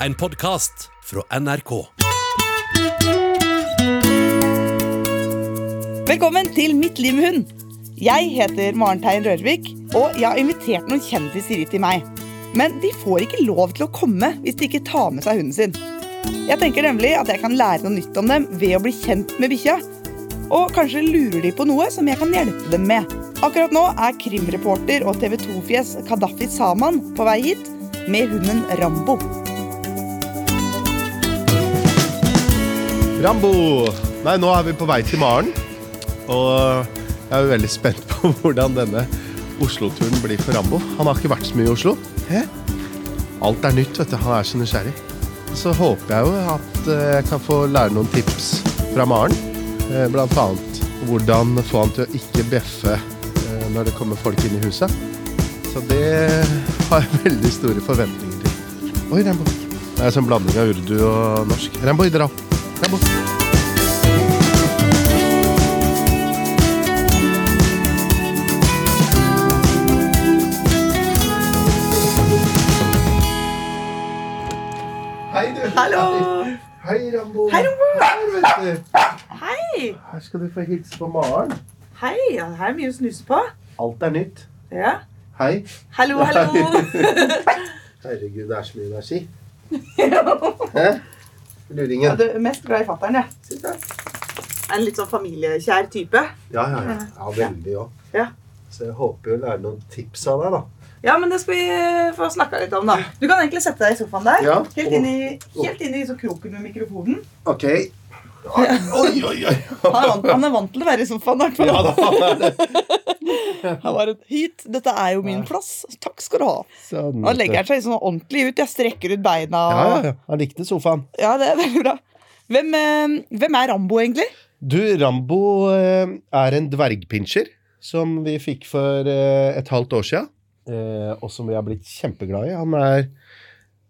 en podkast fra NRK. Velkommen til Mitt liv med hund. Jeg heter Maren Tein Rørvik, og jeg har invitert noen kjendiser hit til meg. Men de får ikke lov til å komme hvis de ikke tar med seg hunden sin. Jeg tenker nemlig at jeg kan lære noe nytt om dem ved å bli kjent med bikkja. Og kanskje lurer de på noe som jeg kan hjelpe dem med. Akkurat nå er krimreporter og TV 2-fjes Kadafi Saman på vei hit med hunden Rambo. Rambo! Nei, nå er vi på vei til Maren. Og jeg er veldig spent på hvordan denne Oslo-turen blir for Rambo. Han har ikke vært så mye i Oslo. Hæ? Alt er nytt, vet du. Han er så nysgjerrig. Så håper jeg jo at eh, jeg kan få lære noen tips fra Maren. Eh, Blant annet hvordan få han til å ikke bjeffe eh, når det kommer folk inn i huset. Så det har jeg veldig store forventninger til. Oi, Rambo. Det er en sånn blanding av urdu og norsk. Rambo, dra. Rambo. Hei, du. Hallo. Hei, Rambo. Hei, Rambo. Her, vet du. Hei! Her skal du få hilse på Maren. Hei, ja, her er mye å snuse på. Alt er nytt. Ja. Hei. Hallo, hallo. Herregud, det er så mye energi. Luringen. Ja, du er mest glad i fatteren, jeg. Synes jeg. En litt sånn familiekjær type. Ja, ja, ja. ja veldig òg. Ja. Så jeg håper jo å lære noen tips av deg, da. Ja, men det skal vi eh, få snakka litt om, da. Du kan egentlig sette deg i sofaen der. Ja. Helt inn i, helt inn i så kroken med mikrofonen. Ok. Oi, oi, oi. Han han er vant til å være i sofaen. i hvert fall. Han det. Han var et hit. Dette er jo min plass. Takk skal du ha. Sånn, Nå legger han seg sånn ordentlig ut. Jeg strekker ut beina. Ja, ja, ja. Han likte sofaen. Ja, det er veldig bra. Hvem, eh, hvem er Rambo, egentlig? Du, Rambo eh, er en dvergpinsjer som vi fikk for eh, et halvt år. Eh, og som vi har blitt kjempeglad i. Han er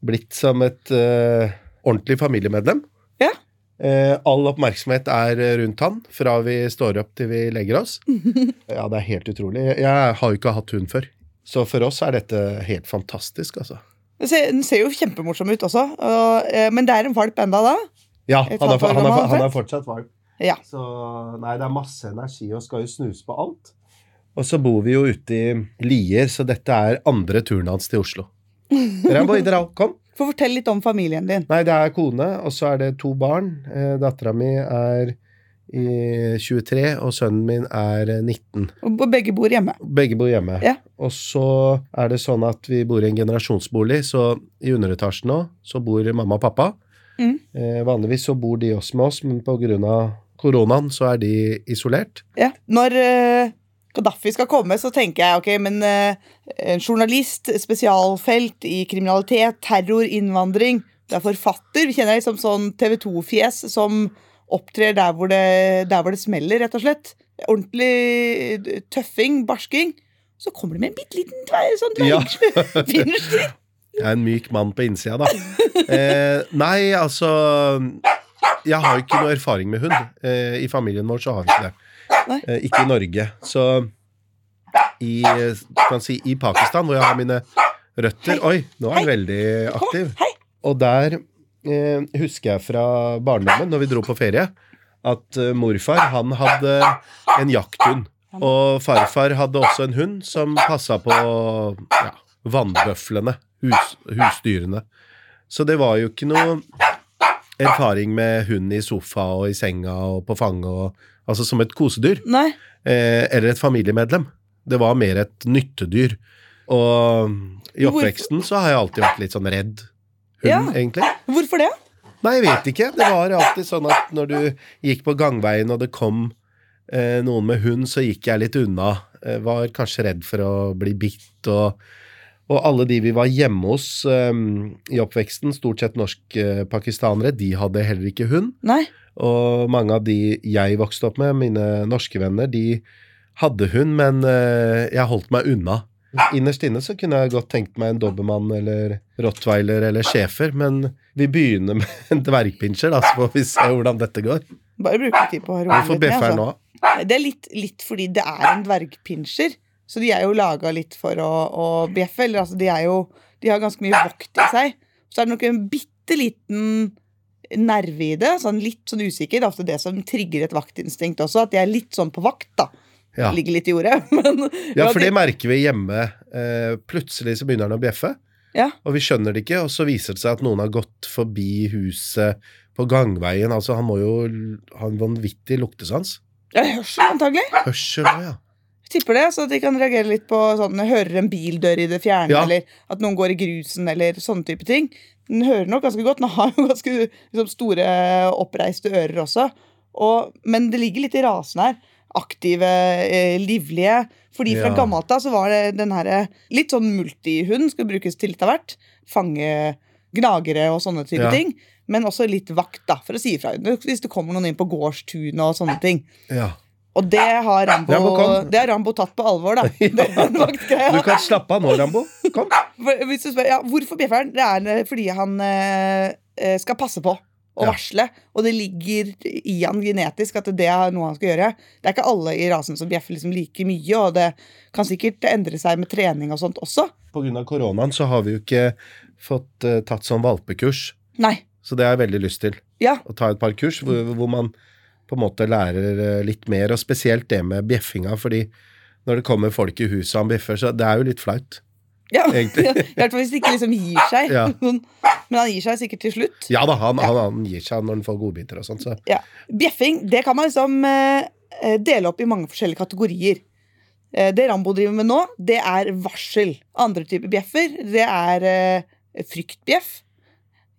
blitt som et ordentlig familiemedlem. Eh, all oppmerksomhet er rundt han fra vi står opp til vi legger oss. ja, det er helt utrolig. Jeg har jo ikke hatt hund før. Så for oss er dette helt fantastisk, altså. Den ser, den ser jo kjempemorsom ut også. Og, eh, men det er en valp enda da? Ja, han er, han er, han er fortsatt valp. Ja. Så nei, det er masse energi og skal jo snuse på alt. Og så bor vi jo ute i Lier, så dette er andre turen hans til Oslo. Rambo, dra, kom. Få fortelle litt om familien din. Nei, det er kone, og så er det to barn. Eh, Dattera mi er i 23, og sønnen min er eh, 19. Og begge bor hjemme. Begge bor hjemme. Ja. Og så er det sånn at vi bor i en generasjonsbolig, så i underetasjen nå så bor mamma og pappa. Mm. Eh, vanligvis så bor de også med oss, men av koronaen så er de isolert. Ja. Når eh, Gaddafi skal komme, så tenker jeg ok, men eh, en journalist, spesialfelt i kriminalitet, terror, innvandring. Det er forfatter. Vi kjenner liksom som sånn TV 2-fjes som opptrer der hvor, det, der hvor det smeller, rett og slett. Ordentlig eh, tøffing, barsking. Så kommer det med en bitte liten dverg, sånn Ja. dvergfinnerstyr. Jeg er en myk mann på innsida, da. Eh, nei, altså Jeg har jo ikke noe erfaring med hund. Eh, I familien vår så har vi ikke det. Eh, ikke i Norge. Så i, kan si, i Pakistan, hvor jeg har mine røtter Oi, nå er han veldig aktiv. Og der eh, husker jeg fra barndommen, når vi dro på ferie, at eh, morfar han hadde en jakthund. Og farfar hadde også en hund som passa på ja, vannbøflene, hus, husdyrene. Så det var jo ikke noe erfaring med hund i sofa og i senga og på fanget, og, altså som et kosedyr Nei. eh, eller et familiemedlem. Det var mer et nyttedyr. Og i oppveksten så har jeg alltid vært litt sånn redd hund, Ja. egentlig. Hvorfor det? Nei, jeg vet ikke. Det var alltid sånn at når du gikk på gangveien og det kom eh, noen med hund, så gikk jeg litt unna. Jeg var kanskje redd for å bli bitt og og alle de vi var hjemme hos um, i oppveksten, stort sett norsk-pakistanere, de hadde heller ikke hund. Nei. Og mange av de jeg vokste opp med, mine norske venner, de hadde hund, men eh, jeg holdt meg unna. Innerst inne så kunne jeg godt tenkt meg en dobbermann eller rottweiler eller schæfer, men vi begynner med en dvergpinsjer, da, så får vi se hvordan dette går. Bare bruke tid på litt ned, altså. Det er litt, litt fordi det er en dvergpinsjer. Så de er jo laga litt for å, å bjeffe. Eller altså, de er jo De har ganske mye vokt i seg. Så er det nok en bitte liten nerve i det. Sånn litt sånn usikker. Det er ofte det som trigger et vaktinstinkt også. At jeg er litt sånn på vakt, da. Ja. Ligger litt i jordet. Men, ja, for det merker vi hjemme. Eh, plutselig så begynner han å bjeffe, ja. og vi skjønner det ikke, og så viser det seg at noen har gått forbi huset på gangveien. Altså, han må jo ha en vanvittig luktesans. ja, hørsel antagelig. Hørsel ja. Jeg tipper det, så at de kan reagere litt på sånn Hører en bildør i det fjerne, Ja. eller at noen går i grusen, eller sånne type ting. Den hører nok ganske godt. Den har jo ganske liksom, store, oppreiste ører også. Og, men det ligger litt i rasen her. Aktive, eh, livlige. Fordi fra Ja. gammelt av så var det den her litt sånn multihund, skulle brukes til litt av hvert. Fange gnagere og sånne type Ja. ting. Men også litt vakt, da, for å si ifra hvis det kommer noen inn på gårdstunet og sånne ting. ja. Og det har Rambo, Rambo, det har Rambo tatt på alvor, da. ja. Du kan slappe av nå, Rambo. Kom. Hvis du spør, ja, Hvorfor bjeffer han? Det er fordi han eh, eh, skal passe på og Ja. varsle. Og det ligger i han genetisk at det er noe han skal gjøre. Det er ikke alle i rasen som bjeffer liksom like mye, og det kan sikkert endre seg med trening og sånt også. Av koronaen så har vi jo ikke fått uh, tatt sånn valpekurs, Nei. så det har jeg veldig lyst til. Ja. Å ta et par kurs hvor, hvor man på en måte lærer eh, litt mer, og spesielt det med bjeffinga, fordi når det kommer folk i huset og han bjeffer, så det er jo litt flaut. ja. I hvert fall hvis det ikke liksom gir seg. Ja. Sånn. Men han gir seg sikkert til slutt. Ja da, han, han, han gir seg når han får godbiter og sånt, så Ja. Bjeffing det kan man liksom eh, eh, dele opp i mange forskjellige kategorier. Eh, det Rambo driver med nå, det er varsel. Andre typer bjeffer, det er eh, fryktbjeff.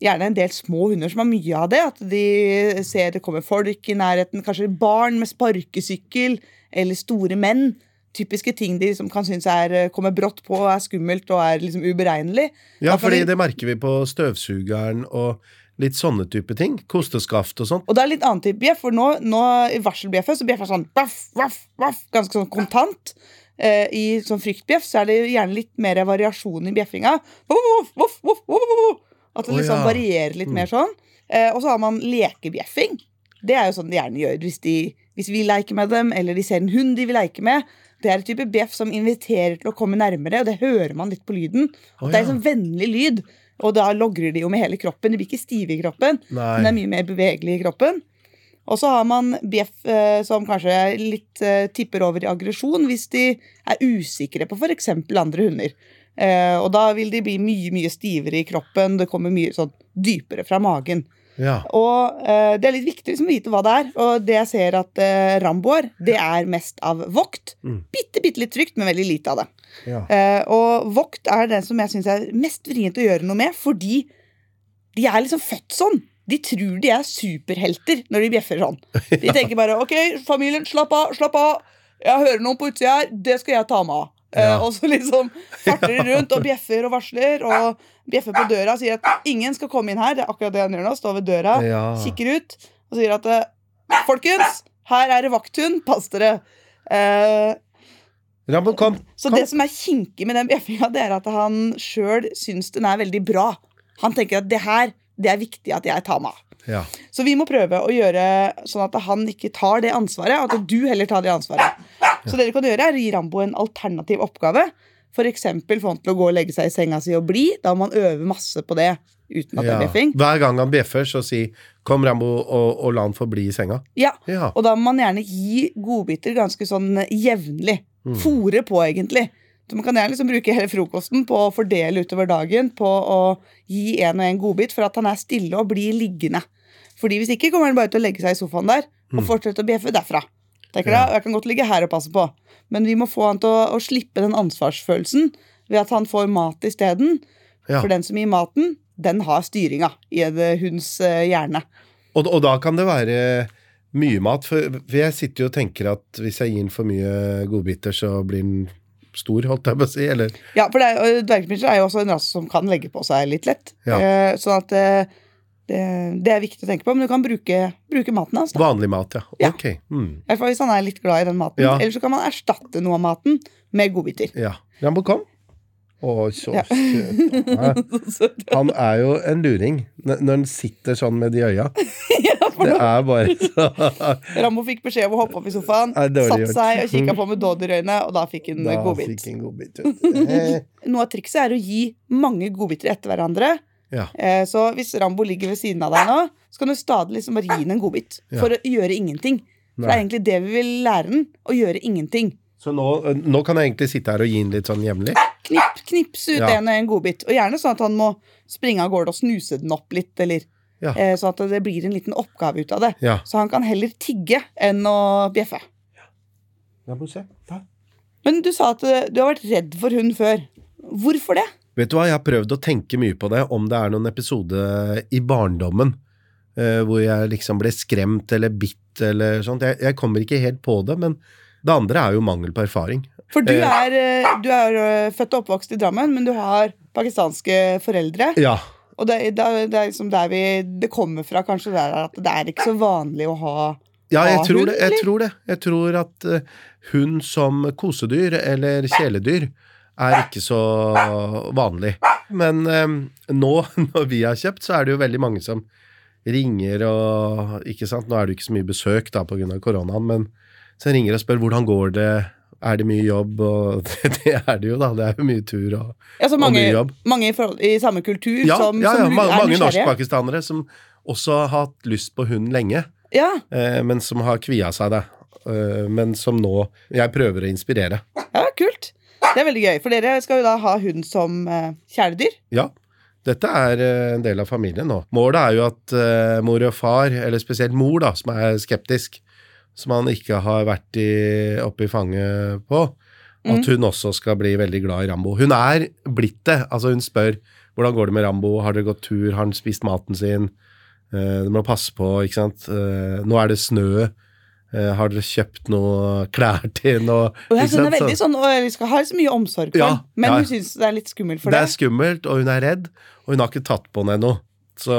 Gjerne en del små hunder som har mye av det. At de ser det kommer folk i nærheten. Kanskje barn med sparkesykkel, eller store menn. Typiske ting de liksom kan synes er, eh, kommer brått på, er skummelt og er liksom uberegnelig. Ja, fordi vi- det merker vi på støvsugeren og litt sånne type ting. Kosteskaft og sånt. Og det er litt annen type bjeff, for nå, nå i varselbjeffet så bjeffer det sånn vaff, vaff, vaff, ganske sånn kontant. Eh, I sånn fryktbjeff så er det gjerne litt mer variasjon i bjeffinga. Voff, voff, voff, voff, voff. At det Å, liksom ja. varierer litt Mm. mer sånn. Eh, og så har man lekebjeffing. Det er jo sånn de gjerne gjør hvis, de, hvis vi leker med dem, eller de ser en hund de vil leke med. Det er et type bjeff som inviterer til å komme nærmere, og det hører man litt på lyden. Å, det er en sånn vennlig lyd, og da logrer de jo med hele kroppen. De blir ikke stive i kroppen, men det er mye mer bevegelig i kroppen. Og så har man bjeff eh, som kanskje litt eh, tipper over i aggresjon hvis de er usikre på f.eks. andre hunder. Eh, og da vil de bli mye mye stivere i kroppen. Det kommer mye sånn dypere fra magen. Ja. Og eh, det er litt viktig liksom, å vite hva det er. Og det jeg ser at eh, Rambo er, det er mest av vokt. Mm. Bitte, bitte litt trygt, men veldig lite av det. ja. Eh, og vokt er den som jeg syns er mest vrient å gjøre noe med, fordi de er liksom født sånn. De tror de er superhelter når de bjeffer sånn. De tenker bare OK, familien, slapp av, slapp av. Jeg hører noen på utsida her, det skal jeg ta meg av. Eh, Ja. og så liksom farter de rundt og bjeffer og varsler og bjeffer på døra og sier at ingen skal komme inn her. Det er akkurat det han gjør nå. Står ved døra, Ja. kikker ut og sier at eh, Folkens, her er det vakthund, pass dere. Eh, Rambo, kom. så det som er kinkig med den bjeffinga, det er at han sjøl syns den er veldig bra. Han tenker at det her, det er viktig at jeg tar meg av. Ja. Så vi må prøve å gjøre sånn at han ikke tar det ansvaret, at du heller tar det ansvaret. Så det dere kan gjøre, er å gi Rambo en alternativ oppgave. F.eks. få han til å gå og legge seg i senga si og bli. Da må man øve masse på det uten at det er bjeffing. Hver gang han bjeffer, så si 'kom, Rambo', og, og la han få bli i senga. Ja, Ja. Og da må man gjerne gi godbiter ganske sånn jevnlig. Mm. Fore på, egentlig. Så Man kan gjerne liksom bruke hele frokosten på å fordele utover dagen på å gi en og en godbit for at han er stille og blir liggende. Fordi Hvis ikke kommer han bare til å legge seg i sofaen der og fortsette å bjeffe derfra. Tenker. Ja. jeg, kan godt ligge her og passe på, men vi må få han til å, å slippe den ansvarsfølelsen ved at han får mat isteden. Ja. For den som gir maten, den har styringa i en hunds eh, hjerne. Og, og da kan det være mye mat, for, jeg sitter jo og tenker at hvis jeg gir den for mye godbiter, så blir den stor, holdt jeg på å si. Eller Ja, for det er, dvergpinsjer er jo også en rase som kan legge på seg litt lett. Ja. Eh, sånn at eh, det, det er viktig å tenke på, men du kan bruke, bruke maten hans. da. vanlig mat, ja. Ja. Ok. Mm. I hvert fall hvis han er litt glad i den maten. Ja. Eller så kan man erstatte noe av maten med godbiter. Ja. Rambo, kom. Å, så Ja. søt. han er. Han er jo en luring når han sitter sånn med de øya. ja, Det er bare så Rambo fikk beskjed om å hoppe opp i sofaen, satt seg og kikka på med dådyrøyne, og da fikk han godbit. vet du. Eh, Noe av trikset er å gi mange godbiter etter hverandre, Ja. Eh, Så hvis Rambo ligger ved siden av deg nå, så kan du stadig liksom bare gi den en godbit. For å gjøre ingenting. For det er egentlig det vi vil lære den. Å gjøre ingenting. Så nå, nå kan jeg egentlig sitte her og gi den litt sånn jevnlig? Knipp, knipse ut Ja. en og en godbit. Og gjerne sånn at han må springe av gårde og snuse den opp litt, eller Ja. eh, sånn at det blir en liten oppgave ut av det. Ja. Så han kan heller tigge enn å bjeffe. Men du sa at eh, du har vært redd for hund før. Hvorfor det? Vet du hva, jeg har prøvd å tenke mye på det, om det er noen episode i barndommen eh, hvor jeg liksom ble skremt eller bitt eller sånt. Jeg, jeg kommer ikke helt på det, men det andre er jo mangel på erfaring. For du Eh. er, eh, du er født og oppvokst i Drammen, men du har pakistanske foreldre. Ja. Og det, det, det er liksom der vi Det kommer fra, kanskje, det er at det er ikke så vanlig å ha Ja, jeg tror det. Jeg tror, det. Jeg tror at hun hund som kosedyr eller kjæledyr er ikke så vanlig. Men eh, nå når vi har kjøpt, så er det jo veldig mange som ringer og Ikke sant, nå er det jo ikke så mye besøk da pga. koronaen, men som ringer og spør hvordan går det, er det mye jobb, og det, det er det jo, da. Det er jo mye tur og, ja, så og mye jobb. mange i, forhold, i samme kultur Ja, som, ja, ja som ma- mange nysgjerrige. norskpakistanere som også har hatt lyst på hund lenge. Ja, eh, men som har kvia seg det. Eh, men som nå jeg prøver å inspirere. ja, kult. Det er veldig gøy, for dere skal jo da ha hund som uh, kjæledyr. Ja, dette er eh, en del av familien nå. Målet er jo at uh, mor og far, eller spesielt mor, da, som er skeptisk, som han ikke har vært i, oppe i fanget på, at hun også skal bli veldig glad i Rambo. Hun er blitt det. Altså, hun spør hvordan går det med Rambo, har dere gått tur, har han spist maten sin? Uh, du må passe på, ikke sant. Uh, nå er det snø. Eh, har dere kjøpt noe klær til noe? Og, jeg hun er veldig sånn, og vi skal ha så mye omsorg for Ja, men ja. hun syns det er litt skummelt for det det. er skummelt, og hun er redd, og hun har ikke tatt på henne ennå. Så,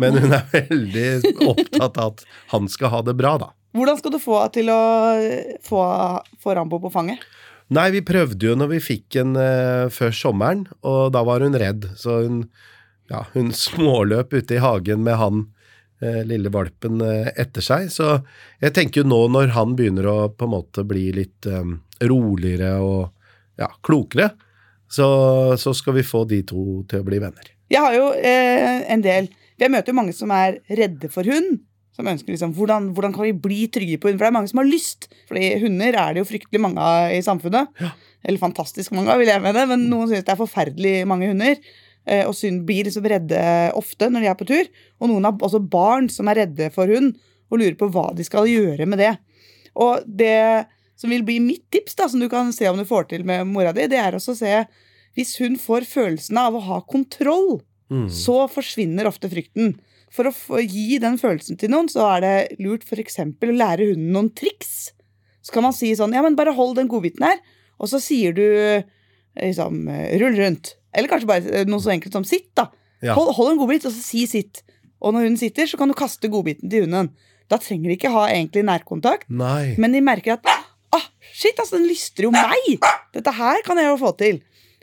men hun er veldig opptatt av at han skal ha det bra, da. Hvordan skal du få henne til å eh, få, få Rambo på fanget? Nei, vi prøvde jo når vi fikk en uh, før sommeren, og da var hun redd. Så hun, ja, hun småløp ute i hagen med han eh, lille valpen eh, etter seg. Så jeg tenker jo nå når han begynner å på en måte bli litt eh, roligere og ja, klokere, så, så skal vi få de to til å bli venner. Jeg har jo eh, en del Jeg møter jo mange som er redde for hund. Som ønsker liksom hvordan, hvordan kan vi bli trygge på hund? For det er mange som har lyst. Fordi hunder er det jo fryktelig mange av i samfunnet. Eller fantastisk mange av, vil jeg mene. Men noen syns det er forferdelig mange hunder. Eh, og blir liksom redde ofte når de er på tur. Og noen har også barn som er redde for hund, og lurer på hva de skal gjøre med det. Og det som vil bli mitt tips, da, som du kan se om du får til med mora di, det er også å se hvis hun får følelsen av å ha kontroll, Mm. så forsvinner ofte frykten. For å gi den følelsen til noen, så er det lurt f.eks. å lære hunden noen triks. Så kan man si sånn Ja, men bare hold den godbiten her, og så sier du liksom rull rundt. Eller kanskje bare eh, noe så enkelt som sitt, da. Ja. Hold, hold en godbit, og så si sitt. Og når hunden sitter, så kan du kaste godbiten til hunden. Da trenger de ikke ha egentlig nærkontakt, Nei. men de merker at ah, shit, altså, den lystrer jo meg! Dette her kan jeg jo få til.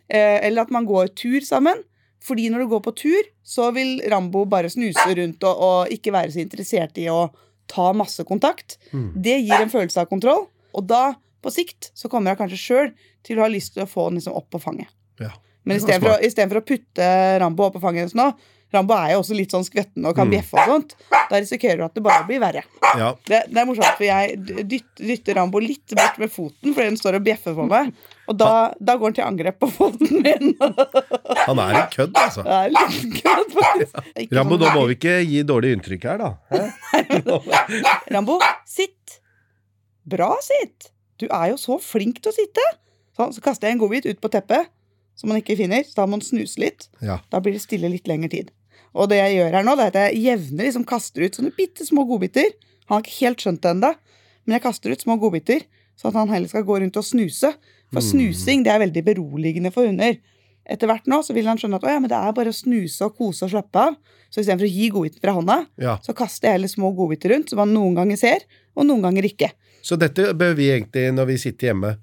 Eh, eller at man går tur sammen. Fordi når du går på tur, så vil Rambo bare snuse rundt og, og ikke være så interessert i å ta masse kontakt. Mm. Det gir en følelse av kontroll, og da, på sikt, så kommer jeg kanskje sjøl til å ha lyst til å få den liksom opp på fanget. Ja. Men istedenfor å, i for å putte Rambo opp på fanget hennes nå Rambo er jo også litt sånn skvetten og kan Mm. bjeffe og sånt. Da risikerer du at det bare blir verre. Ja. Det, det er morsomt, for jeg dytter, dytter Rambo litt bort med foten fordi den står og bjeffer på meg. Og da, da går han til angrep på foten min. Han er en kødd, altså. Det er litt kødd, faktisk. Ja. Rambo, sånn- nå må vi ikke gi dårlig inntrykk her, da. Rambo, sitt. Bra sitt. Du er jo så flink til å sitte. Sånn, så kaster jeg en godbit ut på teppet som man ikke finner. Så da må man snuse litt. Ja. Da blir det stille litt lengre tid. Og det jeg gjør her nå, det er at jeg jevner liksom kaster ut sånne bitte små godbiter. Han har ikke helt skjønt det ennå, men jeg kaster ut små godbiter, sånn at han heller skal gå rundt og snuse. For Mm. snusing det er veldig beroligende for hunder. Etter hvert nå så vil han skjønne at ja, men det er bare å snuse og kose og slappe av. Så istedenfor å gi godbiter fra hånda, ja. så kaster jeg heller små godbiter rundt, som han noen ganger ser, og noen ganger ikke. Så dette bør vi egentlig, når vi sitter hjemme,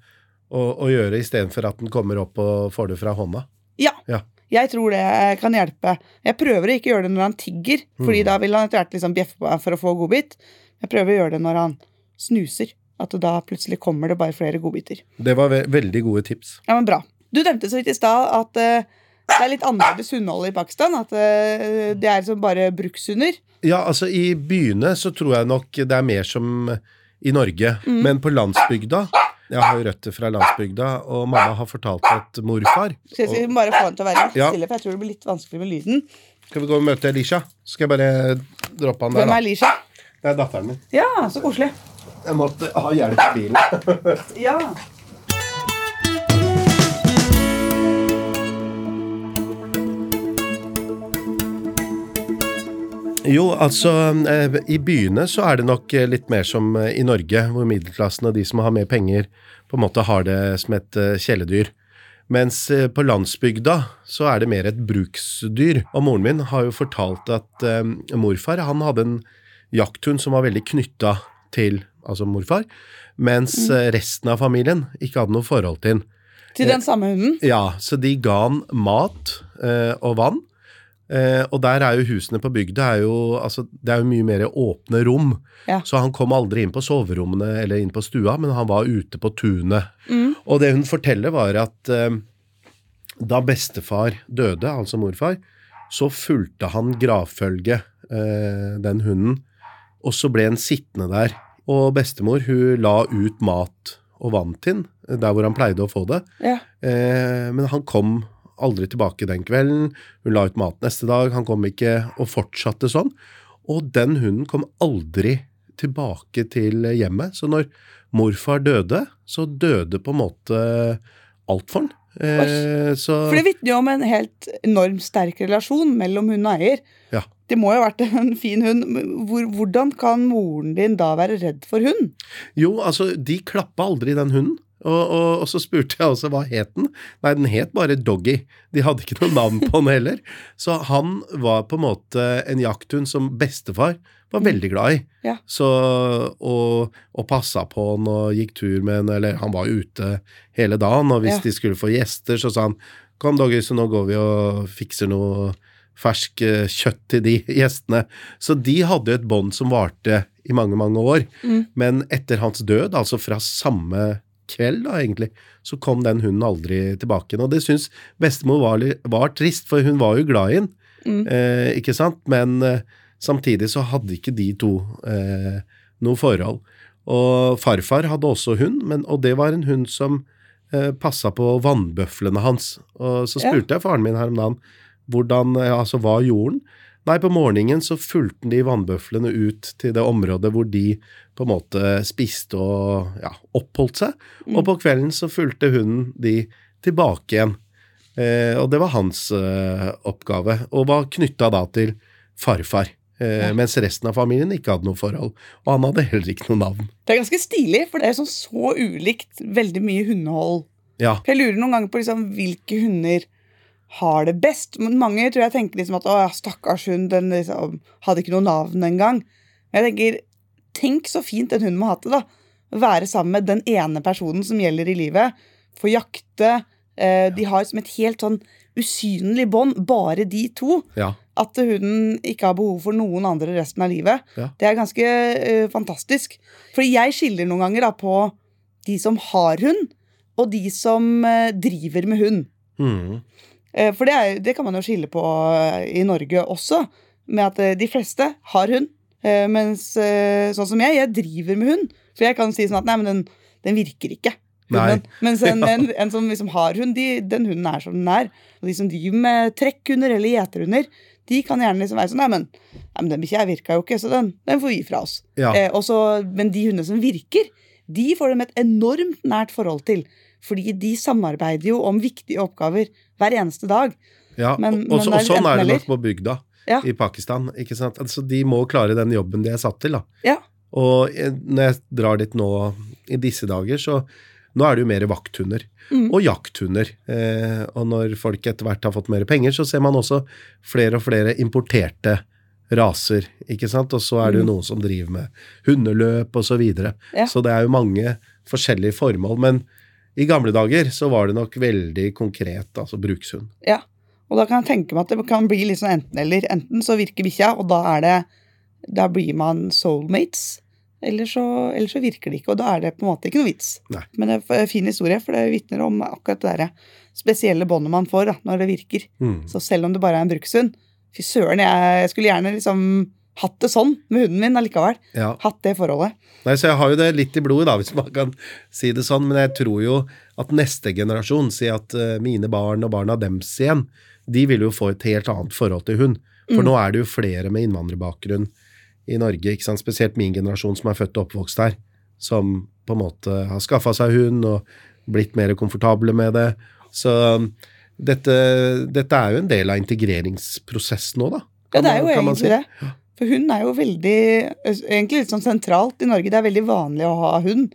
og, og gjøre istedenfor at den kommer opp og får det fra hånda. Ja. Ja. Jeg tror det kan hjelpe. Jeg prøver å ikke gjøre det når han tigger, fordi Mm. da vil han etter hvert liksom bjeffe på meg for å få godbit. Jeg prøver å gjøre det når han snuser. At da plutselig kommer det bare flere godbiter. Det var ve veldig gode tips. Ja, men bra. Du nevnte så vidt i stad at uh, det er litt annerledes hundehold i Pakistan. At uh, det er liksom bare brukshunder. Ja, altså i byene så tror jeg nok det er mer som i Norge. Men på landsbygda Jeg har jo røtter fra landsbygda, og mamma har fortalt at morfar Skal vi bare få han til å være litt Ja. stille, for jeg tror det blir litt vanskelig med lyden. Skal vi gå og møte Elisha? Skal jeg bare droppe han der, da? Hvem er Elisha? Det er datteren min. Ja, så koselig. Jeg måtte ha hjelp i bilen. Ja. Jo, altså eh, I byene så er det nok eh, litt mer som eh, i Norge, hvor middelklassen og de som har mer penger, på en måte har det som et kjæledyr. Mens på landsbygda så er det mer et bruksdyr. Og moren min har jo fortalt at morfar han hadde en jakthund som var veldig knytta til altså morfar, mens eh, resten av familien ikke hadde noe forhold til den. Til den samme hunden. Ja, så de ga han mat og vann. Eh, og der er jo husene på bygda er jo, altså, det er jo mye mer åpne rom. Ja. Så han kom aldri inn på soverommene eller inn på stua, men han var ute på tunet. Og det hun forteller, var at eh, da bestefar døde, altså morfar, så fulgte han gravfølget, eh, den hunden, og så ble han sittende der. Og bestemor hun la ut mat og vann til han, der hvor han pleide å få det. Ja. Eh, men han kom aldri tilbake den kvelden. Hun la ut mat neste dag. Han kom ikke, og fortsatte sånn. Og den hunden kom aldri tilbake til hjemmet. Så når morfar døde, så døde på en måte alt for han. Eh, så For det vitner jo om en helt enormt sterk relasjon mellom hund og eier. Ja. Det må jo ha vært en fin hund. Hvor, hvordan kan moren din da være redd for hund? Jo, altså, de klappa aldri den hunden. Og, og, og så spurte jeg også hva het den. Nei, den het bare Doggy. De hadde ikke noe navn på den heller. Så han var på en måte en jakthund som bestefar var veldig glad i. Ja. Så, og, og passa på han og gikk tur med han, eller han var ute hele dagen. Og hvis Ja. de skulle få gjester, så sa han Kom, Doggy, så nå går vi og fikser noe fersk eh, kjøtt til de gjestene. Så de hadde et bånd som varte i mange, mange år. Men etter hans død, altså fra samme kveld da, egentlig, så kom den hunden aldri tilbake igjen. Og det syns bestemor var, var trist, for hun var jo glad i den, eh, ikke sant? Men eh, samtidig så hadde ikke de to eh, noe forhold. Og farfar hadde også hund, men, og det var en hund som eh, passa på vannbøflene hans. Og så Ja. spurte jeg faren min her om dagen hvordan, eh, altså hva gjorde han? Nei, på morgenen så fulgte de vannbøflene ut til det området hvor de på en måte spiste og ja, oppholdt seg. Og på kvelden så fulgte hunden de tilbake igjen. Eh, og det var hans eh, oppgave, og var knytta da til farfar. Eh, Mens resten av familien ikke hadde noe forhold. Og han hadde heller ikke noe navn. Det er ganske stilig, for det er sånn så ulikt veldig mye hundehold. Ja, For Jeg lurer noen ganger på liksom, hvilke hunder har det best. Men mange tror jeg tenker liksom at å, stakkars hund, den liksom, hadde ikke noe navn engang. Jeg tenker, tenk så fint den hunden må ha det, da. Være sammen med den ene personen som gjelder i livet. Få jakte. Eh, de har som et helt sånn usynlig bånd, bare de to. ja, At hunden ikke har behov for noen andre resten av livet. Ja. Det er ganske eh, fantastisk. Fordi jeg skiller noen ganger da på de som har hund, og de som eh, driver med hund. mm, for det, er, det kan man jo skille på eh, i Norge også, med at eh, de fleste har hund. Eh, mens eh, sånn som jeg, jeg driver med hund. For jeg kan si sånn at nei, men den, den virker ikke. Hunden. Mens en, en, en som liksom har hund, de, den hunden er som den er. Og de som driver med trekkhunder eller gjeterhunder, de kan gjerne liksom være sånn Nei, men, nei, men den bikkja virka jo ikke, så den, den får vi fra oss. ja. Eh, også, men de hundene som virker, de får de et enormt nært forhold til. Fordi de samarbeider jo om viktige oppgaver hver eneste dag. ja. men- og, og, men og sånn er det nok på bygda Ja. i Pakistan. ikke sant? Altså, de må klare den jobben de er satt til. da. Ja. Og eh, når jeg drar dit nå i disse dager, så nå er det jo mer vakthunder. Mm. Og jakthunder. Eh, og når folk etter hvert har fått mer penger, så ser man også flere og flere importerte raser. ikke sant? Og så er det jo noen som driver med hundeløp og så videre. Mm. Ja. Så det er jo mange forskjellige formål. Men i gamle dager så var det nok veldig konkret, altså brukshund. Ja. Og da kan jeg tenke meg at det kan bli litt sånn enten-eller. Enten så virker bikkja, og da er det Da blir man soulmates. Eller så, eller så virker det ikke, og da er det på en måte ikke noe vits. Nei. Men det er en fin historie, for det vitner om akkurat det der spesielle båndet man får da, når det virker. Mm. Så selv om det bare er en brukshund Fy søren, jeg, jeg skulle gjerne liksom hatt det sånn med hunden min allikevel. Ja. Hatt det forholdet. Nei, så jeg har jo det litt i blodet, da, hvis man kan si det sånn. Men jeg tror jo at neste generasjon, si at eh, mine barn og barna dems igjen, de vil jo få et helt annet forhold til hund. For nå er det jo flere med innvandrerbakgrunn i Norge, ikke sant? spesielt min generasjon som er født og oppvokst her, som på en måte har skaffa seg hund og blitt mer komfortable med det. Så um, dette, dette er jo en del av integreringsprosessen nå, da. Ja, det er jo kan egentlig si. det. For hund er jo veldig Egentlig litt sånn sentralt i Norge. Det er veldig vanlig å ha hund.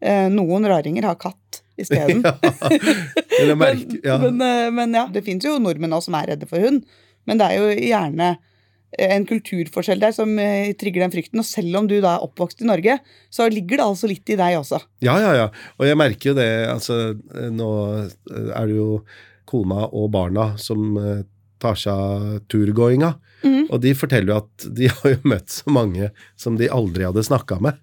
Eh, noen raringer har katt isteden. ja. Men, ja. men, eh, men ja, det fins jo nordmenn også som er redde for hund. Men det er jo gjerne eh, en kulturforskjell der som trigger den frykten. Og selv om du da er oppvokst i Norge, så ligger det altså litt i deg også. Ja, ja, ja. Og jeg merker jo det, altså nå er det jo kona og barna som tar seg av turgåinga. Mhm. Og de forteller jo at de har jo møtt så mange som de aldri hadde snakka med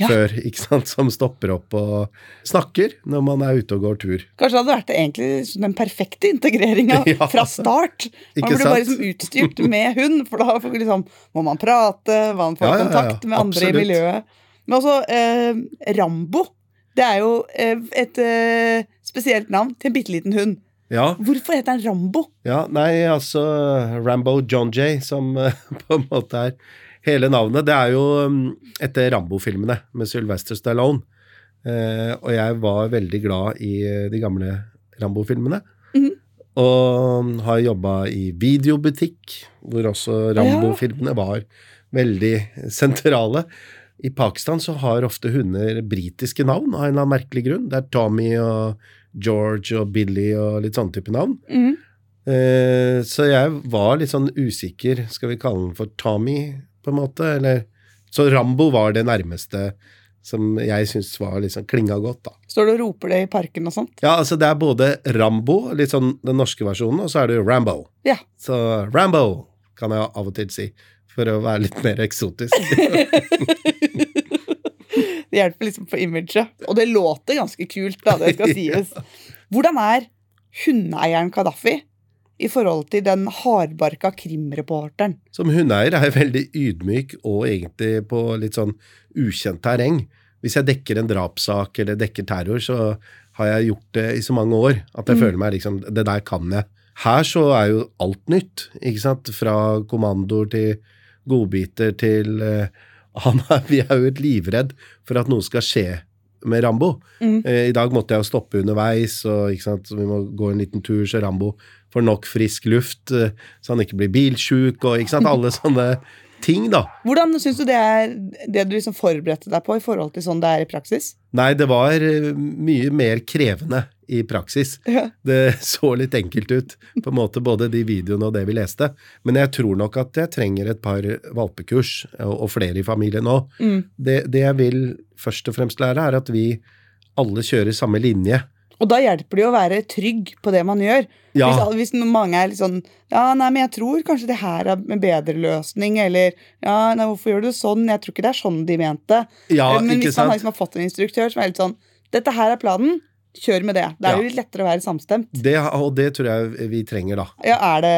Ja. før, ikke sant, som stopper opp og snakker når man er ute og går tur. Kanskje det hadde vært egentlig liksom den perfekte integreringa Ja. fra start. Man Ikke burde bare liksom utstyrt med hund, for da får liksom, må man prate, man får ja, kontakt med andre absolutt. i miljøet. Men også eh, Rambo. Det er jo eh, et eh, spesielt navn til en bitte liten hund. Ja, Hvorfor heter han Rambo? ja, nei, altså Rambo John J, som på en måte er hele navnet. Det er jo mm, etter Rambo-filmene med Sylvester Stallone. Eh, og jeg var veldig glad i eh, de gamle Rambo-filmene. Mhm. Og har jobba i videobutikk, hvor også Rambo-filmene var veldig sentrale. I Pakistan så har ofte hunder britiske navn av en eller annen merkelig grunn. Det er Tommy og George og Billy og litt sånne type navn. Mm. Eh, så jeg var litt sånn usikker. Skal vi kalle den for Tommy, på en måte? Eller Så Rambo var det nærmeste som jeg syns var liksom klinga godt, da. Står du og roper det i parken og sånt? Ja, altså det er både Rambo, litt sånn den norske versjonen, og så er det jo Rambo. Ja. Så Rambo kan jeg av og til si, for å være litt mer eksotisk. Det hjelper liksom på imaget. Og det låter ganske kult, da, det skal sies. Hvordan er hundeeieren Kadafi i forhold til den hardbarka krimreporteren? Som hundeeier er jeg veldig ydmyk og egentlig på litt sånn ukjent terreng. Hvis jeg dekker en drapssak eller dekker terror, så har jeg gjort det i så mange år at jeg Mm. føler meg liksom Det der kan jeg. Her så er jo alt nytt, ikke sant? Fra kommandoer til godbiter til han er, Vi er jo et livredd for at noe skal skje med Rambo. Mm. Eh, I dag måtte jeg jo stoppe underveis, og så vi må gå en liten tur, så Rambo får nok frisk luft, eh, så han ikke blir bilsjuk, og ikke sant? alle sånne ting, da. Hvordan syns du det er det du liksom forberedte deg på i forhold til sånn det er i praksis? Nei, det var eh, mye mer krevende i praksis. Ja. Det så litt enkelt ut, på en måte, både de videoene og det vi leste. Men jeg tror nok at jeg trenger et par valpekurs, og flere i familien òg. Mm. Det, det jeg vil først og fremst lære, er at vi alle kjører samme linje. Og da hjelper det jo å være trygg på det man gjør. Ja. Hvis, hvis mange er litt sånn Ja, nei, men jeg tror kanskje det her er en bedre løsning, eller Ja, nei, hvorfor gjør du det sånn? Jeg tror ikke det er sånn de mente. Ja, men ikke hvis man sant? har liksom har fått en instruktør som er litt sånn Dette her er planen, kjør med det. Det er jo litt lettere å være samstemt. Det, og det tror jeg vi trenger, da. Ja, er det,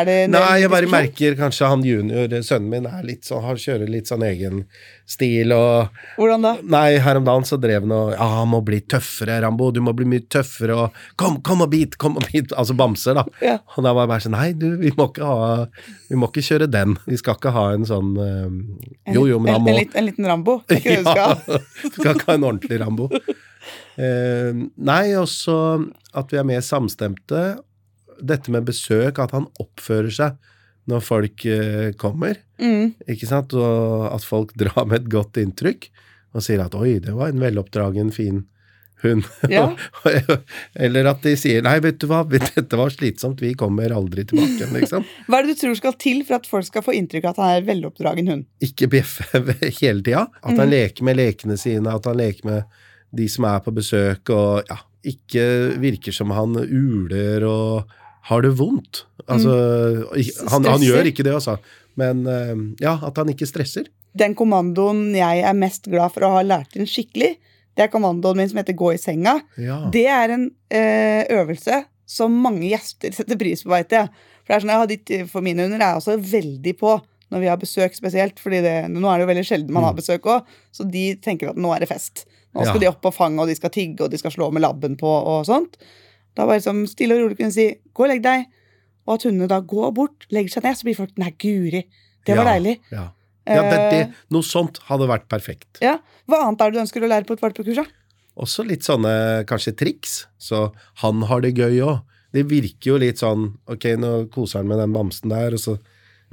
er det Nei, jeg bare merker kanskje han junior, sønnen min, er litt sånn, han kjører litt sånn egen stil og Hvordan da? Nei, her om dagen så drev han og Ja, han må bli tøffere, Rambo, du må bli mye tøffere og Kom, kom og bit, kom og bit. Altså bamser, da. Ja. Og da var jeg bare sånn Nei, du, vi må ikke ha Vi må ikke kjøre den. Vi skal ikke ha en sånn eh, Jo, jo, men han må en, en, en liten Rambo? Er ikke det du skal? Ja, skal ikke ha en ordentlig Rambo. Eh, nei, også at vi er mer samstemte. Dette med besøk, at han oppfører seg når folk eh, kommer. Mm. Ikke sant? Og at folk drar med et godt inntrykk og sier at 'oi, det var en veloppdragen, fin hund'. Ja. Eller at de sier 'nei, vet du hva, dette var slitsomt, vi kommer aldri tilbake'. Liksom. Hva er det du tror skal til for at folk skal få inntrykk av at han er en veloppdragen hund? Ikke bjeffe hele tida. At han leker med lekene sine, at han leker med de som er på besøk, og ja, ikke virker som han uler og har det vondt. Altså, mm. han, han gjør ikke det, altså. Men eh, ja, at han ikke stresser. Den kommandoen jeg er mest glad for å ha lært inn skikkelig, det er kommandoen min som heter gå i senga. Ja. Det er en eh, øvelse som mange gjester setter pris på, veit jeg. For, det er sånn, jeg har ditt, for mine hunder er jeg også veldig på når vi har besøk spesielt. for nå er det jo veldig sjelden man har besøk òg, så de tenker at nå er det fest. Nå skal. Ja. de opp på fanget, og de skal tigge, og de skal slå med labben på og sånt. Da var det liksom stille og rolig kunne si 'gå og legg deg', og at hundene da går bort, legger seg ned, så blir folk 'nei, guri'. Det var Ja, deilig. Ja. Ja, det, det, noe sånt hadde vært perfekt. ja. Hva annet er det du ønsker å lære på et valpekurs? da? Også litt sånne kanskje triks, så han har det gøy òg. Det virker jo litt sånn ok, nå koser han med den bamsen der, og så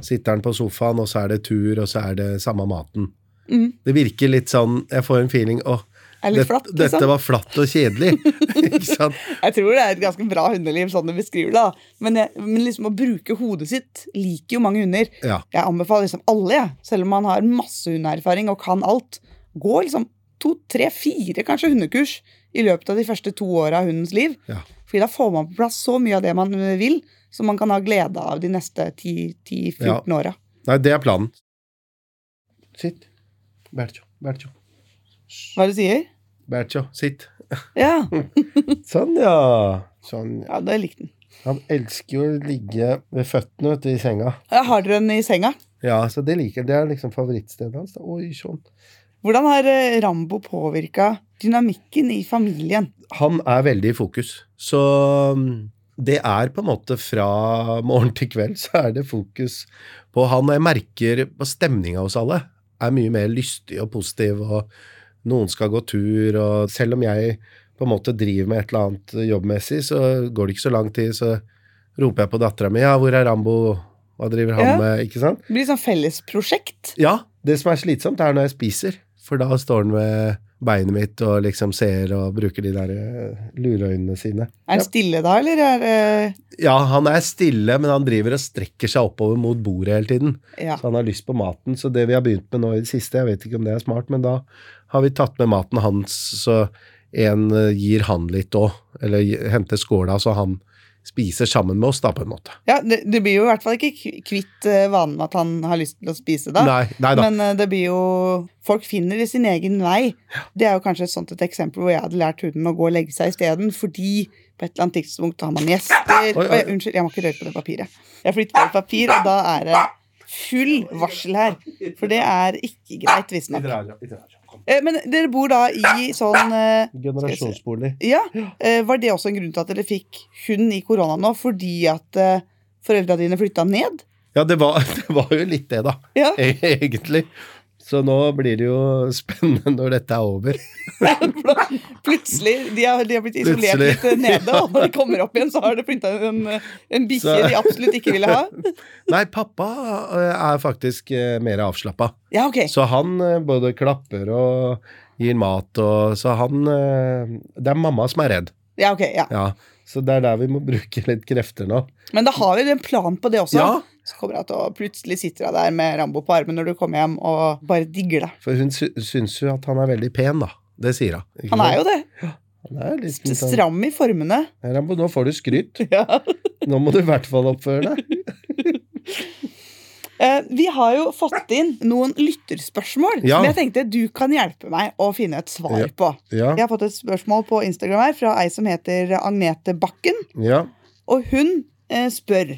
sitter han på sofaen, og så er det tur, og så er det samme maten. Mm. Det virker litt sånn Jeg får en feeling åh, Er litt flatt, liksom. dette var flatt og kjedelig. ikke sant? Jeg tror det er et ganske bra hundeliv, sånn du beskriver det. da. Men, jeg, men liksom å bruke hodet sitt liker jo mange hunder. Ja. Jeg anbefaler liksom alle, jeg. selv om man har masse hundeerfaring og kan alt. Gå liksom to, tre, fire kanskje hundekurs i løpet av de første to åra av hundens liv. Ja. Fordi da får man på plass så mye av det man vil, som man kan ha glede av de neste 10-14 Ja. åra. Nei, det er planen. Sitt. Bercho. Bercho. Hva er det du sier? Bertjo, sitt. Ja, Sånn, ja. Sånn. ja det likte den. Han elsker jo å ligge ved føttene vet du, i senga. Ja, Har dere den i senga? Ja, så det liker han. Det er liksom favorittstedet hans. da. Oi, sånn. Hvordan har eh, Rambo påvirka dynamikken i familien? Han er veldig i fokus. Så mm, det er på en måte fra morgen til kveld så er det fokus på han. Og jeg merker på stemninga hos alle er mye mer lystig og positiv, og noen skal gå tur, og selv om jeg på en måte driver med et eller annet jobbmessig, så går det ikke så lang tid, så roper jeg på dattera mi ja, hvor er Rambo, hva driver han Ja. med, ikke sant? Det blir sånn fellesprosjekt. Ja, det som er slitsomt, er når jeg spiser. For da står han ved beinet mitt og liksom ser og bruker de der eh, lureøynene sine. Er han stille da, eller er det Ja, han er stille, men han driver og strekker seg oppover mot bordet hele tiden. Ja. Så han har lyst på maten. Så det vi har begynt med nå i det siste, jeg vet ikke om det er smart, men da har vi tatt med maten hans, så en eh, gir han litt òg. Eller henter skåla, så han spiser sammen med oss, da, på en måte. ja det, det blir jo i hvert fall ikke kvitt eh, vanen med at han har lyst til å spise, da. Nei, nei da. Men eh, det blir jo Folk finner i sin egen vei. Det er jo kanskje et sånt et eksempel hvor jeg hadde lært hunden å gå og legge seg isteden, fordi på et eller annet tidspunkt har man gjester Oi, oi. Oi, Unnskyld, jeg må ikke røre på det papiret. Jeg flytter på et papir, og da er det full varsel her. For det er ikke greit, visstnok. Eh, Men dere bor da i sånn eh, Generasjonsbolig. Ja. eh, Var det også en grunn til at dere fikk hund i korona nå, fordi at foreldra dine flytta ned? Ja, det var, det var jo litt det, da. Ja. E- Egentlig. Så nå blir det jo spennende når dette er over. Plutselig. De har, de har blitt isolert litt eh, nede, og når de kommer opp igjen, så har det flytta en, en bikkje de absolutt ikke ville ha. Nei, pappa eh, er faktisk eh, mer avslappa. Ja, ok. Så han både klapper og gir mat og Så han Det er mamma som er redd. Ja, ok, ja. Ja. Så det er der vi må bruke litt krefter nå. Men da har vi en plan på det også. Ja. Så kommer hun til å plutselig sitter hun der med Rambo på armen når du kommer hjem, og bare digger det. For hun sy syns jo at han er veldig pen, da. Det sier hun. Ikke Han er jo det. Han er litt sånn Stram i formene. Rambo, nå får du skryt. Ja. Nå må du i hvert fall oppføre deg. Eh, vi har jo fått inn noen lytterspørsmål Ja. som jeg tenkte du kan hjelpe meg å finne et svar Ja. på. Ja. Jeg har fått et spørsmål på Instagram her fra ei som heter Agnete Bakken. ja. Og hun eh, spør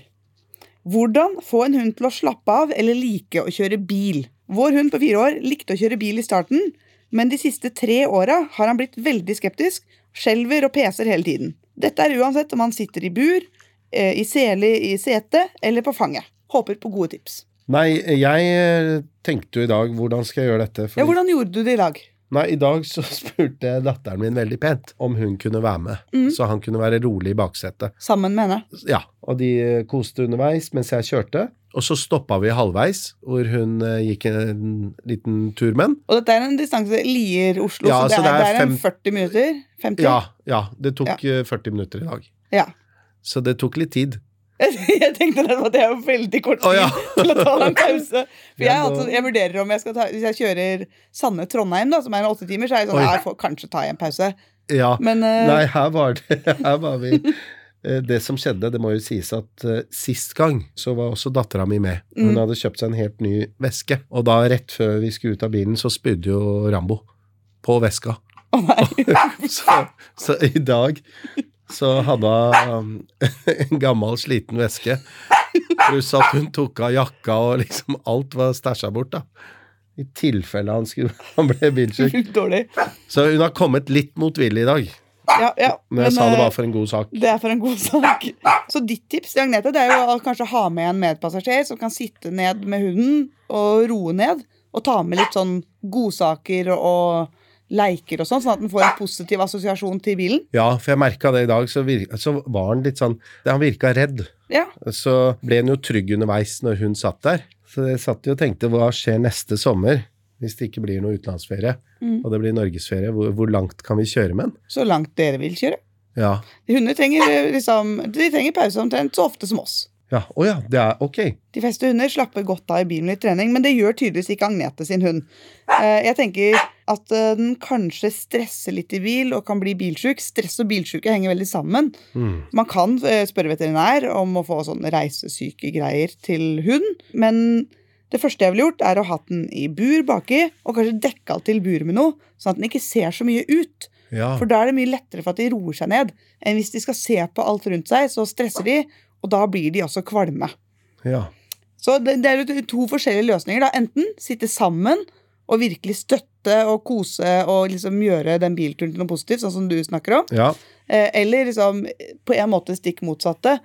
hvordan få en hund til å slappe av eller like å kjøre bil. Vår hund på fire år likte å kjøre bil i starten, men de siste tre åra har han blitt veldig skeptisk, skjelver og peser hele tiden. Dette er uansett om han sitter i bur, eh, i sele i setet eller på fanget. Håper på gode tips. Nei, jeg eh, tenkte jo i dag hvordan skal jeg gjøre dette? Ja, Hvordan gjorde du det i dag? Nei, i dag så spurte datteren min veldig pent om hun kunne være med, Mm. så han kunne være rolig i baksetet. Sammen med henne. Ja, og de eh, koste underveis mens jeg kjørte, og så stoppa vi halvveis, hvor hun eh, gikk en liten tur med den. Og dette er en distanse Lier-Oslo, Ja, så det så er, det er det er en 40 minutter? 50? Ja, ja, det tok ja. 40 minutter i dag. Ja. Så det tok litt tid. Jeg tenkte at det var veldig kort tid tid ja. til å ta en pause. For jeg, altså, jeg vurderer om jeg skal ta Hvis jeg kjører Sanne-Trondheim, da, som er med åtte timer, så er jeg sånn Oi. Jeg får kanskje ta en pause. Ja. Men uh... Nei, her var det Her var vi Eh, Det som skjedde, det må jo sies at uh, sist gang så var også dattera mi med. Hun Mm. hadde kjøpt seg en helt ny veske, og da rett før vi skulle ut av bilen, så spydde jo Rambo på veska. Nei. Så, så i dag så hadde hun en gammel, sliten veske, pluss at hun tok av jakka, og liksom alt var stæsja bort, da. I tilfelle han, skulle, han ble bilsjuk. Så hun har kommet litt motvillig i dag. Ja, ja. Men jeg sa det var bare for en god sak. Det er for en god sak. Så ditt tips til Agnete det er jo å kanskje ha med en medpassasjer som kan sitte ned med hunden og roe ned. Og ta med litt sånn godsaker og leiker og sånn, sånn at den får en positiv assosiasjon til bilen. Ja, for jeg merka det i dag, så, virka, så var han litt sånn Han virka redd. Ja, Så ble han jo trygg underveis når hun satt der. Så jeg satt jo og tenkte hva skjer neste sommer hvis det ikke blir noe utenlandsferie, Mm. og det blir norgesferie? Hvor, hvor langt kan vi kjøre med den? Så langt dere vil kjøre. Ja. Hunder trenger eh, liksom De trenger pause omtrent så ofte som oss. Ja, oh ja, det er ok. De fleste hunder slapper godt av i bilen i trening, men det gjør tydeligvis ikke Agnete sin hund. Eh, Jeg tenker at eh, den kanskje stresser litt i bil og kan bli bilsjuk. Stress og bilsjuke henger veldig sammen. Mm. Man kan eh, spørre veterinær om å få sånne reisesykegreier til hund, men det første jeg ville gjort, er å ha den i bur baki, og kanskje dekke alt til buret med noe, sånn at den ikke ser så mye ut. Ja. For da er det mye lettere for at de roer seg ned, enn hvis de skal se på alt rundt seg, så stresser de, og da blir de også kvalme. ja. Så det, det er jo to forskjellige løsninger. da. Enten sitte sammen og virkelig støtte og kose og liksom gjøre den bilturen til noe positivt, sånn som du snakker om. Ja. Eh, eller liksom på en måte stikk motsatte.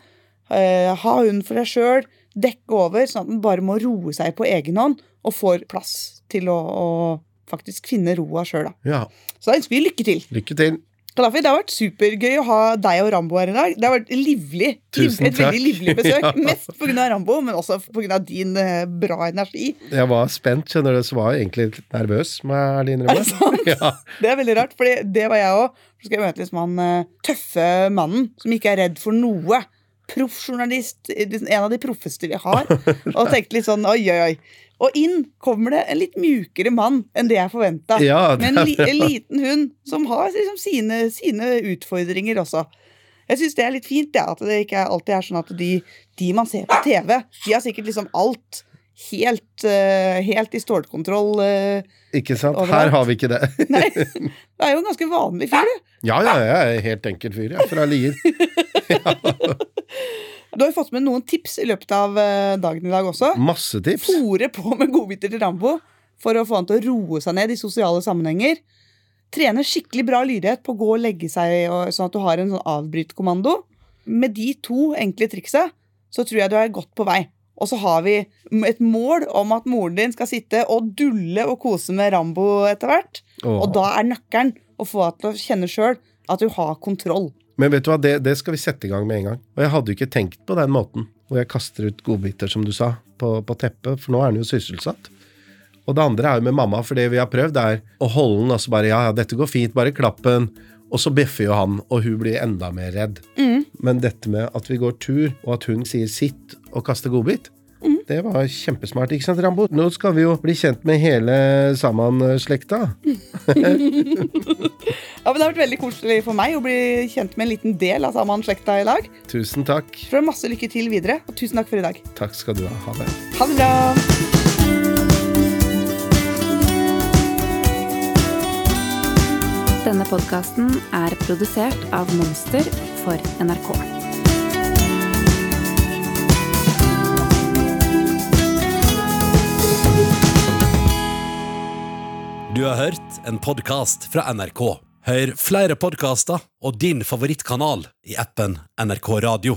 Eh, ha hunden for deg sjøl, dekke over, sånn at den bare må roe seg på egen hånd og får plass til å, å faktisk finne roa sjøl. ja. Så da ønsker vi lykke til. Lykke til. Kadafi, det har vært supergøy å ha deg og Rambo her i dag. Det har vært livlig. Tusen et veldig livlig besøk. Mest pga. Rambo, men også pga. din eh, bra energi. Jeg var spent, skjønner du, så var jeg egentlig litt nervøs, må jeg ærlig innrømme. Er det sant? Ja. Det er veldig rart, for det var jeg òg. Så skal jeg møte liksom han eh, tøffe mannen som ikke er redd for noe. Proffjournalist, liksom en av de proffeste vi har. Og tenkte litt sånn oi, oi, oi. Og inn kommer det en litt mjukere mann enn det jeg forventa. Ja, Med en, li en liten hund som har liksom sine, sine utfordringer også. Jeg syns det er litt fint, ja, at det ikke alltid er sånn at de, de man ser på TV, de har sikkert liksom alt helt, eh, helt i stålkontroll. eh. Ikke sant? Overalt. Her har vi ikke det. nei, det er jo en ganske vanlig fyr, du. Ja, ja, jeg er helt enkel fyr, jeg. Fra Lier. Du har jo fått med noen tips i løpet av eh, dagen i dag også. Masse tips. Fore på med godbiter til Rambo for å få han til å roe seg ned i sosiale sammenhenger. Trene skikkelig bra lydighet på å gå og legge seg, og, sånn at du har en sånn avbrytkommando. Med de to enkle triksa så tror jeg du er godt på vei. Og så har vi et mål om at moren din skal sitte og dulle og kose med Rambo etter hvert. Og da er nøkkelen å få henne til å kjenne sjøl at du har kontroll. Men vet du hva, det, det skal vi sette i gang med en gang. Og jeg hadde jo ikke tenkt på den måten, hvor jeg kaster ut godbiter, som du sa, på, på teppet, for nå er den jo sysselsatt. Og det andre er jo med mamma, for det vi har prøvd, er å holde den og så bare ja, ja, dette går fint, bare klapp den. Og så bjeffer jo han, og hun blir enda mer redd. Men dette med at vi går tur, og at hun sier sitt og kaster godbit, det var kjempesmart, ikke sant, Rambo? Nå skal vi jo bli kjent med hele Saman-slekta. Ja, men Det har vært veldig koselig for meg å bli kjent med en liten del av Saman-slekta i dag. Tusen takk. Så masse lykke til videre, og tusen takk for i dag. Takk skal du ha. Ha det. Ha det bra! Denne podkasten er produsert av Monster for NRK. Du har hørt en podkast fra NRK. Hør flere podkaster og din favorittkanal i appen NRK Radio.